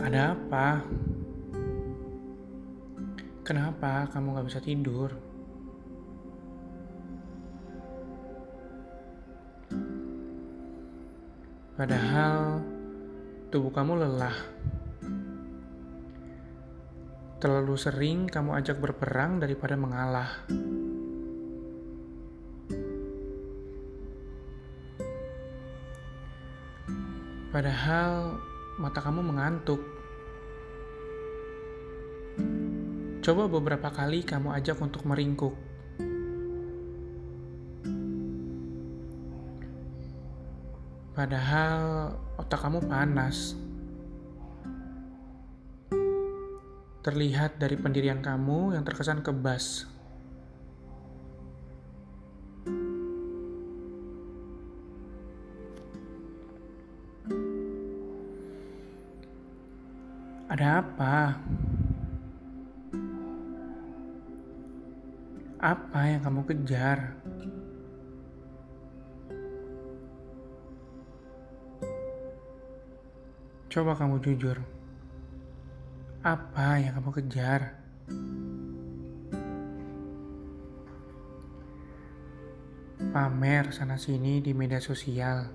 Ada apa? Kenapa kamu gak bisa tidur? Padahal tubuh kamu lelah. Terlalu sering kamu ajak berperang daripada mengalah. Padahal mata kamu mengantuk. Coba beberapa kali kamu ajak untuk meringkuk. Padahal otak kamu panas. Terlihat dari pendirian kamu yang terkesan kebas. Ada apa? Apa yang kamu kejar? Coba kamu jujur. Apa yang kamu kejar? Pamer sana-sini di media sosial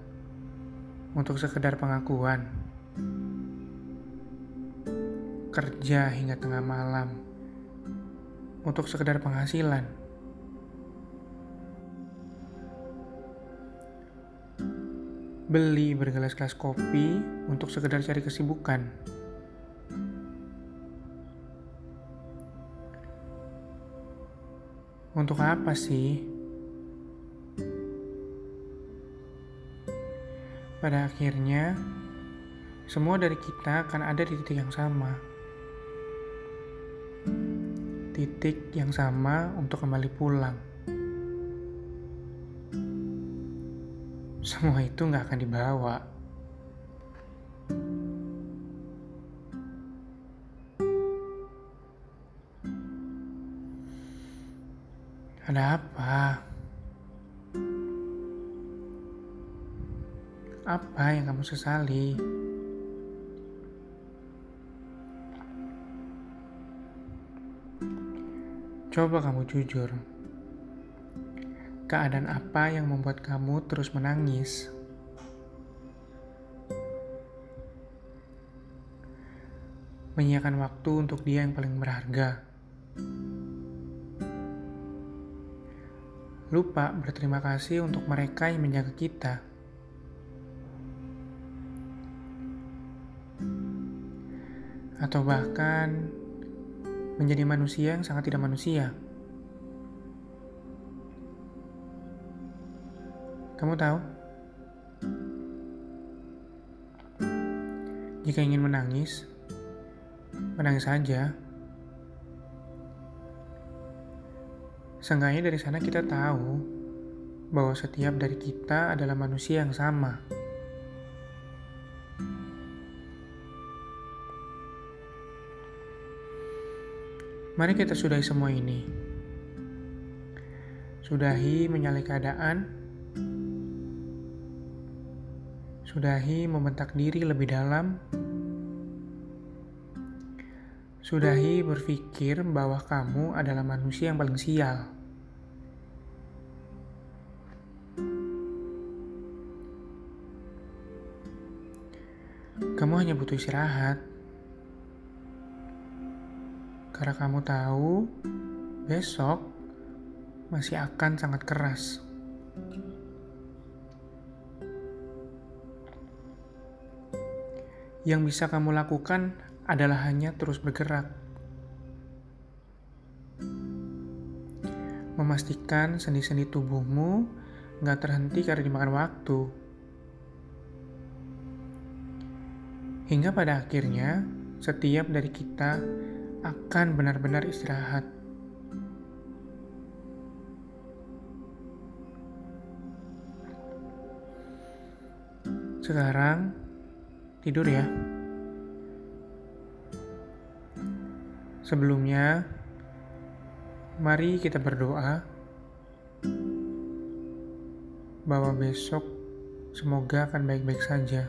untuk sekedar pengakuan kerja hingga tengah malam untuk sekedar penghasilan. Beli bergelas-gelas kopi untuk sekedar cari kesibukan. Untuk apa sih? Pada akhirnya, semua dari kita akan ada di titik yang sama titik yang sama untuk kembali pulang. Semua itu nggak akan dibawa. Ada apa? Apa yang kamu sesali? Coba kamu jujur. Keadaan apa yang membuat kamu terus menangis? Menyiapkan waktu untuk dia yang paling berharga. Lupa berterima kasih untuk mereka yang menjaga kita. Atau bahkan menjadi manusia yang sangat tidak manusia. Kamu tahu? Jika ingin menangis, menangis saja. Seenggaknya dari sana kita tahu bahwa setiap dari kita adalah manusia yang sama. Mari kita sudahi semua ini. Sudahi menyalai keadaan. Sudahi membentak diri lebih dalam. Sudahi berpikir bahwa kamu adalah manusia yang paling sial. Kamu hanya butuh istirahat. Karena kamu tahu, besok masih akan sangat keras. Yang bisa kamu lakukan adalah hanya terus bergerak. Memastikan sendi-sendi tubuhmu nggak terhenti karena dimakan waktu. Hingga pada akhirnya, setiap dari kita akan benar-benar istirahat. Sekarang tidur ya. Sebelumnya, mari kita berdoa bahwa besok semoga akan baik-baik saja.